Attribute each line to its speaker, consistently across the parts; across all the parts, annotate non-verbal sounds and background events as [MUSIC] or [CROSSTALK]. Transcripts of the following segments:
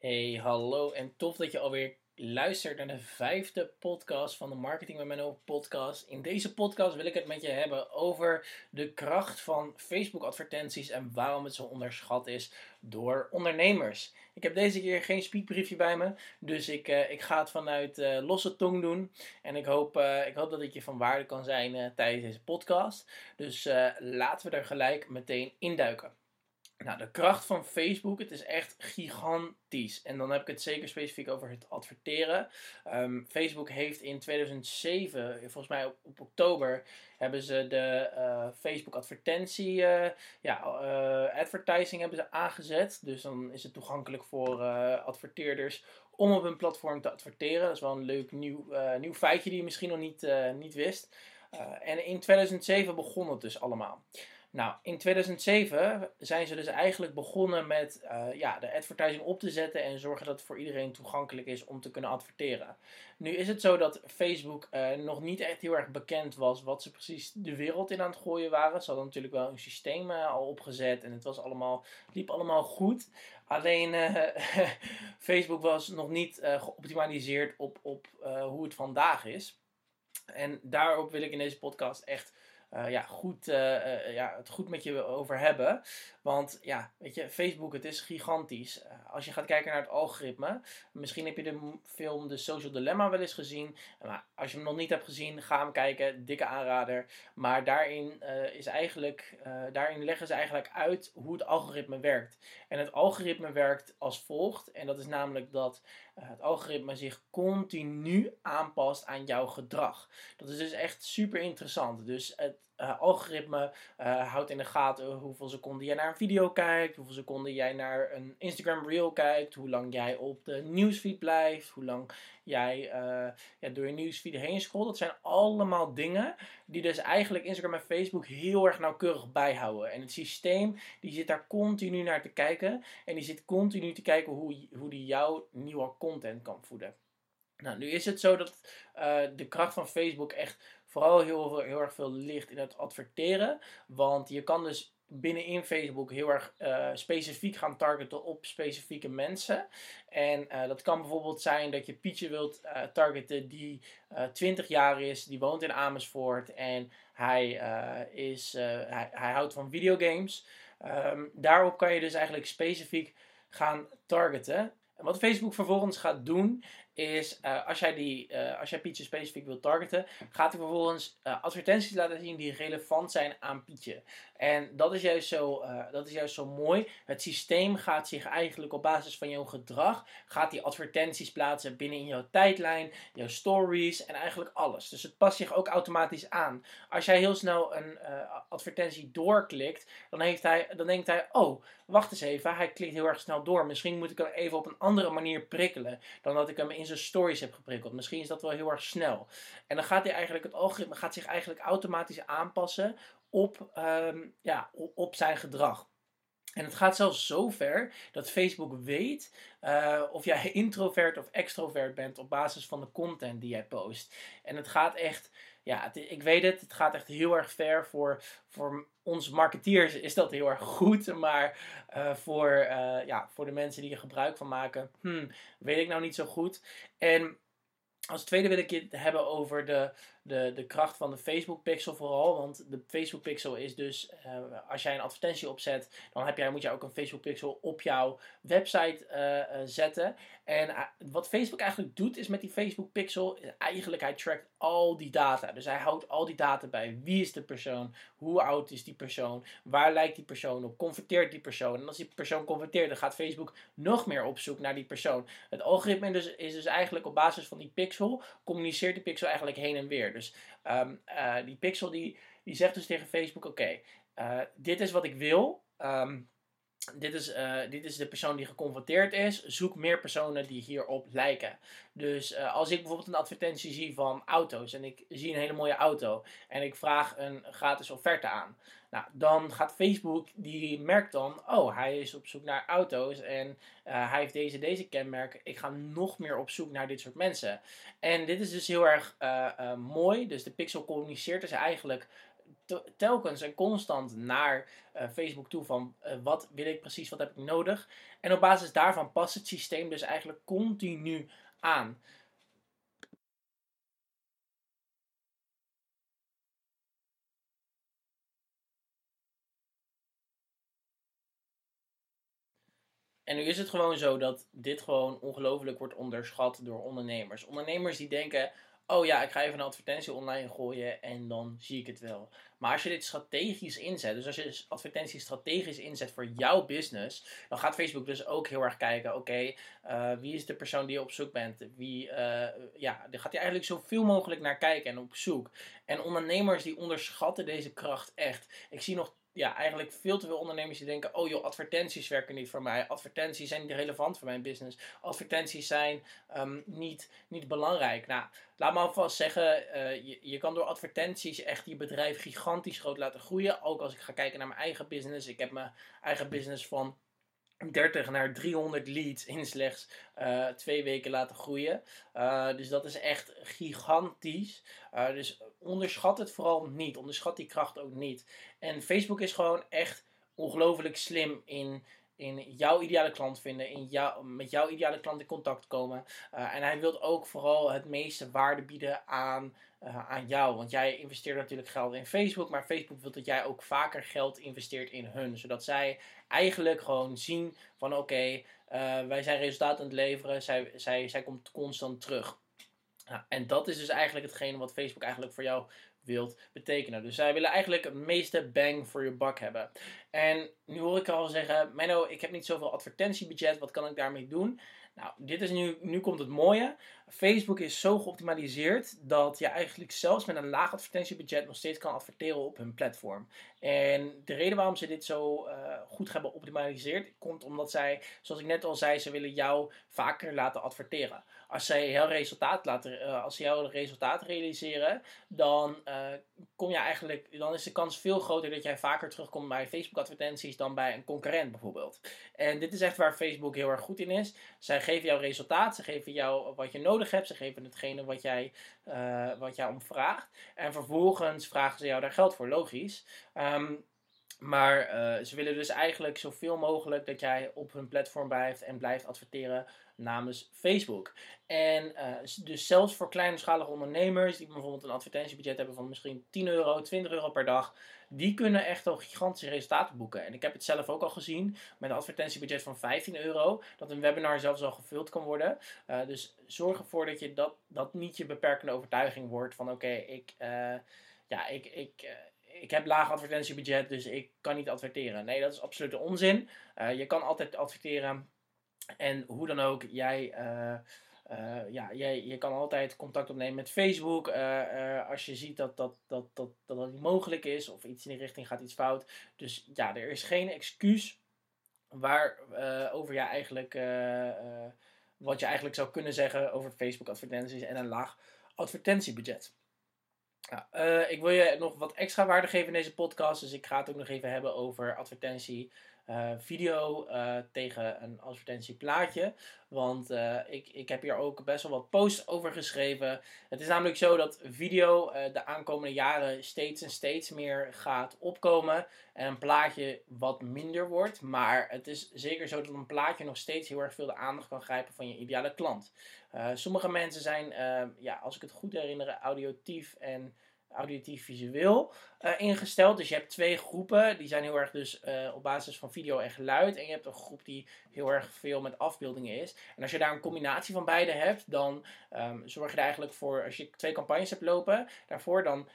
Speaker 1: Hey, hallo en tof dat je alweer luistert naar de vijfde podcast van de Marketing met Menno podcast. In deze podcast wil ik het met je hebben over de kracht van Facebook advertenties en waarom het zo onderschat is door ondernemers. Ik heb deze keer geen speakbriefje bij me, dus ik, uh, ik ga het vanuit uh, losse tong doen. En ik hoop, uh, ik hoop dat het je van waarde kan zijn tijdens deze podcast. Dus laten we er gelijk meteen induiken. Nou, de kracht van Facebook, het is echt gigantisch. En dan heb ik het zeker specifiek over het adverteren. Um, Facebook heeft in 2007, volgens mij op, oktober, hebben ze de uh, Facebook advertentie, uh, ja, uh, advertising hebben ze aangezet. Dus dan is het toegankelijk voor adverteerders om op hun platform te adverteren. Dat is wel een leuk nieuw, nieuw feitje die je misschien nog niet, niet wist. en in 2007 begon het dus allemaal. Nou, in 2007 zijn ze dus eigenlijk begonnen met uh, ja, de advertising op te zetten en zorgen dat het voor iedereen toegankelijk is om te kunnen adverteren. Nu is het zo dat Facebook uh, nog niet echt heel erg bekend was wat ze precies de wereld in aan het gooien waren. Ze hadden natuurlijk wel een systeem uh, al opgezet en het was allemaal, liep allemaal goed. Alleen [LAUGHS] Facebook was nog niet geoptimaliseerd op, op hoe het vandaag is. En daarop wil ik in deze podcast echt uh, ja, goed, uh, ja, het goed met je over hebben. Want ja, weet je, Facebook, het is gigantisch. als je gaat kijken naar het algoritme, misschien heb je de film The Social Dilemma wel eens gezien. Maar als je hem nog niet hebt gezien, ga hem kijken. Dikke aanrader. Maar daarin, is eigenlijk, daarin leggen ze eigenlijk uit hoe het algoritme werkt. En het algoritme werkt als volgt. En dat is namelijk dat het algoritme zich continu aanpast aan jouw gedrag. Dat is dus echt super interessant. Dus het uh, algoritme uh, houdt in de gaten hoeveel seconden jij naar een video kijkt, hoeveel seconden jij naar een Instagram Reel kijkt, hoe lang jij op de nieuwsfeed blijft, hoe lang jij uh, ja, door je nieuwsfeed heen scrolt. Dat zijn allemaal dingen die dus eigenlijk Instagram en Facebook heel erg nauwkeurig bijhouden. En het systeem die zit daar continu naar te kijken en die zit continu te kijken hoe, hoe die jouw nieuwe content kan voeden. Nou, nu is het zo dat de kracht van Facebook echt vooral heel, heel erg veel ligt in het adverteren. Want je kan dus binnenin Facebook heel erg uh, specifiek gaan targeten op specifieke mensen. En uh, dat kan bijvoorbeeld zijn dat je Pietje wilt uh, targeten die 20 jaar is, die woont in Amersfoort en hij, is, hij, hij houdt van videogames. Um, daarop kan je dus eigenlijk specifiek gaan targeten. En wat Facebook vervolgens gaat doen, is uh, als, jij die, uh, als jij Pietje specifiek wilt targeten, gaat hij vervolgens uh, advertenties laten zien die relevant zijn aan Pietje. En dat is, juist zo, dat is juist zo mooi. Het systeem gaat zich eigenlijk op basis van jouw gedrag, gaat die advertenties plaatsen binnen in jouw tijdlijn, jouw stories en eigenlijk alles. Dus het past zich ook automatisch aan. Als jij heel snel een advertentie doorklikt, dan, heeft hij, dan denkt hij, oh, wacht eens even, hij klikt heel erg snel door. Misschien moet ik hem even op een andere manier prikkelen dan dat ik hem in zijn stories heb geprikkeld. Misschien is dat wel heel erg snel. En dan gaat hij eigenlijk, het algoritme gaat zich eigenlijk automatisch aanpassen op, um, ja, op zijn gedrag. En het gaat zelfs zo ver dat Facebook weet uh, of jij [LAUGHS] introvert of extrovert bent op basis van de content die jij post. En het gaat echt, ja, het, ik weet het, het gaat echt heel erg ver. Voor, voor ons marketeers is dat heel erg goed, maar uh, voor, uh, ja, voor de mensen die er gebruik van maken, hmm, weet ik nou niet zo goed. En als tweede wil ik je hebben over de, de, de kracht van de Facebook Pixel vooral. Want de Facebook Pixel is dus, uh, als jij een advertentie opzet, dan heb jij, moet je ook een Facebook Pixel op jouw website uh, uh, zetten. En wat Facebook eigenlijk doet, is met die Facebook Pixel, eigenlijk hij trackt al die data. Dus hij houdt al die data bij. Wie is de persoon? Hoe oud is die persoon? Waar lijkt die persoon op? Converteert die persoon? En als die persoon converteert, dan gaat Facebook nog meer op zoek naar die persoon. Het algoritme dus, is dus eigenlijk op basis van die pixel, communiceert die pixel eigenlijk heen en weer. Dus um, uh, die pixel die, die zegt dus tegen Facebook: Oké, uh, dit is wat ik wil. Um, dit is, uh, dit is de persoon die geconfronteerd is. Zoek meer personen die hierop lijken. Dus uh, als ik bijvoorbeeld een advertentie zie van auto's en ik zie een hele mooie auto en ik vraag een gratis offerte aan. Nou, dan gaat Facebook, die merkt dan, oh, hij is op zoek naar auto's en uh, hij heeft deze, deze kenmerken. Ik ga nog meer op zoek naar dit soort mensen. En dit is dus heel erg mooi. Dus de pixel communiceert dus eigenlijk telkens en constant naar Facebook toe van wat wil ik precies, wat heb ik nodig. En op basis daarvan past het systeem dus eigenlijk continu aan. En nu is het gewoon zo dat dit gewoon ongelooflijk wordt onderschat door ondernemers. Ondernemers die denken, oh ja, ik ga even een advertentie online gooien en dan zie ik het wel. Maar als je dit strategisch inzet, dus als je advertenties strategisch inzet voor jouw business, dan gaat Facebook dus ook heel erg kijken, oké, eh, wie is de persoon die je op zoek bent? Wie, uh, ja, daar gaat hij eigenlijk zoveel mogelijk naar kijken en op zoek. En ondernemers die onderschatten deze kracht echt. Ik zie nog ja, eigenlijk veel te veel ondernemers die denken: oh joh, advertenties werken niet voor mij. Advertenties zijn niet relevant voor mijn business. Advertenties zijn um, niet, niet belangrijk. Nou, laat me alvast zeggen: uh, je, je kan door advertenties echt je bedrijf gigantisch groot laten groeien. Ook als ik ga kijken naar mijn eigen business. Ik heb mijn eigen business van 30 naar 300 leads in slechts uh, twee weken laten groeien. Uh, dus dat is echt gigantisch. Uh, dus onderschat het vooral niet. Onderschat die kracht ook niet. En Facebook is gewoon echt ongelooflijk slim in, in jouw ideale klant vinden, in jou, met jouw ideale klant in contact komen. Uh, en hij wil ook vooral het meeste waarde bieden aan, uh, aan jou. Want jij investeert natuurlijk geld in Facebook, maar Facebook wil dat jij ook vaker geld investeert in hun. Zodat zij eigenlijk gewoon zien van oké, uh, wij zijn resultaten aan het leveren, zij, zij, zij komt constant terug. en dat is dus eigenlijk hetgene wat Facebook eigenlijk voor jou wilt betekenen. Dus zij willen eigenlijk het meeste bang voor je bak hebben. En nu hoor ik al zeggen, Menno, ik heb niet zoveel advertentiebudget, wat kan ik daarmee doen? Nou, dit is nu, nu komt het mooie. Facebook is zo geoptimaliseerd dat je eigenlijk zelfs met een laag advertentiebudget nog steeds kan adverteren op hun platform. En de reden waarom ze dit zo uh, goed hebben optimaliseerd, komt omdat zij, zoals ik net al zei, ze willen jou vaker laten adverteren. Als zij heel resultaat laten, uh, als ze jouw resultaat realiseren, dan uh, kom je eigenlijk, dan is de kans veel groter dat jij vaker terugkomt bij Facebook advertenties dan bij een concurrent bijvoorbeeld. En dit is echt waar Facebook heel erg goed in is. Zij geven jou resultaat, ze geven jou wat je nodig hebt, ze geven hetgene wat jij, uh, wat jij om vraagt. En vervolgens vragen ze jou daar geld voor, logisch. Um, maar uh, ze willen dus eigenlijk zoveel mogelijk dat jij op hun platform blijft en blijft adverteren namens Facebook. En uh, dus zelfs voor kleinschalige ondernemers die bijvoorbeeld een advertentiebudget hebben van misschien 10 euro, 20 euro per dag, die kunnen echt al gigantische resultaten boeken. En ik heb het zelf ook al gezien met een advertentiebudget van 15 euro, dat een webinar zelfs al gevuld kan worden. Uh, dus zorg ervoor dat je dat, dat niet je beperkende overtuiging wordt van oké, ik, ja, ik, ik, ik heb laag advertentiebudget, dus ik kan niet adverteren. Nee, dat is absoluut onzin. je kan altijd adverteren en hoe dan ook, jij, uh, uh, ja, jij je kan altijd contact opnemen met Facebook. Als je ziet dat dat, dat, dat, dat niet mogelijk is of iets in die richting gaat iets fout. Dus ja, er is geen excuus waar over je eigenlijk, wat je eigenlijk zou kunnen zeggen over Facebook advertenties en een laag advertentiebudget. Ja, ik wil je nog wat extra waarde geven in deze podcast. Dus ik ga het ook nog even hebben over advertentie uh, video uh, tegen een advertentieplaatje. Want uh, ik, ik heb hier ook best wel wat posts over geschreven. Het is namelijk zo dat video de aankomende jaren steeds en steeds meer gaat opkomen. En een plaatje wat minder wordt. Maar het is zeker zo dat een plaatje nog steeds heel erg veel de aandacht kan grijpen van je ideale klant. sommige mensen zijn, ja, als ik het goed herinner, audiotief en auditief visueel uh, ingesteld. Dus je hebt twee groepen. Die zijn heel erg dus uh, op basis van video en geluid. En je hebt een groep die heel erg veel met afbeeldingen is. En als je daar een combinatie van beide hebt, dan um, zorg je er eigenlijk voor, als je twee campagnes hebt lopen, daarvoor dan,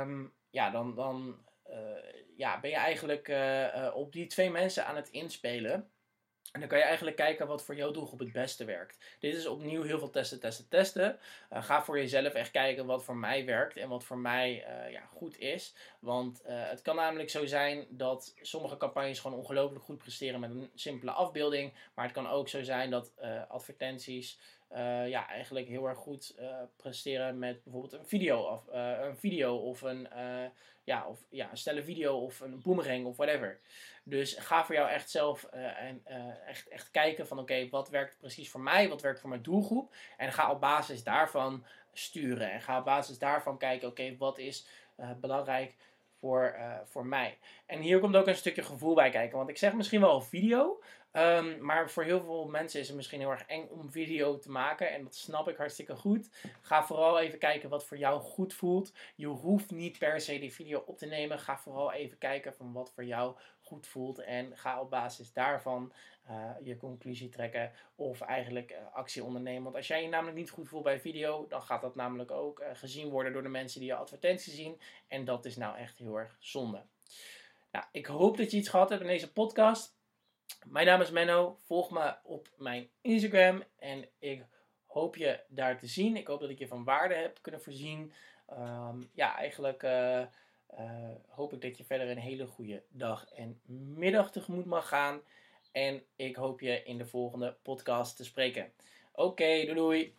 Speaker 1: um, ja, dan, dan uh, ja, ben je eigenlijk op die twee mensen aan het inspelen. En dan kan je eigenlijk kijken wat voor jouw doelgroep het beste werkt. Dit is opnieuw heel veel testen, testen, testen. Uh, ga voor jezelf echt kijken wat voor mij werkt en wat voor mij uh, ja, goed is. Want uh, het kan namelijk zo zijn dat sommige campagnes gewoon ongelooflijk goed presteren met een simpele afbeelding. Maar het kan ook zo zijn dat advertenties ja, eigenlijk heel erg goed presteren met bijvoorbeeld een video of, een video of een ja, of ja, een stelle video of een boomerang of whatever. Dus ga voor jou echt zelf en, echt, echt kijken van oké, wat werkt precies voor mij, wat werkt voor mijn doelgroep. En ga op basis daarvan sturen. En ga op basis daarvan kijken, oké, wat is belangrijk voor, voor mij. En hier komt ook een stukje gevoel bij kijken. Want ik zeg misschien wel video, Ehm, maar voor heel veel mensen is het misschien heel erg eng om video te maken. En dat snap ik hartstikke goed. Ga vooral even kijken wat voor jou goed voelt. Je hoeft niet per se die video op te nemen. Ga vooral even kijken van wat voor jou goed voelt. En ga op basis daarvan uh, je conclusie trekken. Of eigenlijk uh, actie ondernemen. Want als jij je namelijk niet goed voelt bij video. Dan gaat dat namelijk ook uh, gezien worden door de mensen die je advertentie zien. En dat is nou echt heel erg zonde. Nou, ik hoop dat je iets gehad hebt in deze podcast. Mijn naam is Menno. Volg me op mijn Instagram. En ik hoop je daar te zien. Ik hoop dat ik je van waarde heb kunnen voorzien. Ehm, ja, eigenlijk uh, uh, hoop ik dat je verder een hele goede dag en middag tegemoet mag gaan. En ik hoop je in de volgende podcast te spreken. Oké, doei doei.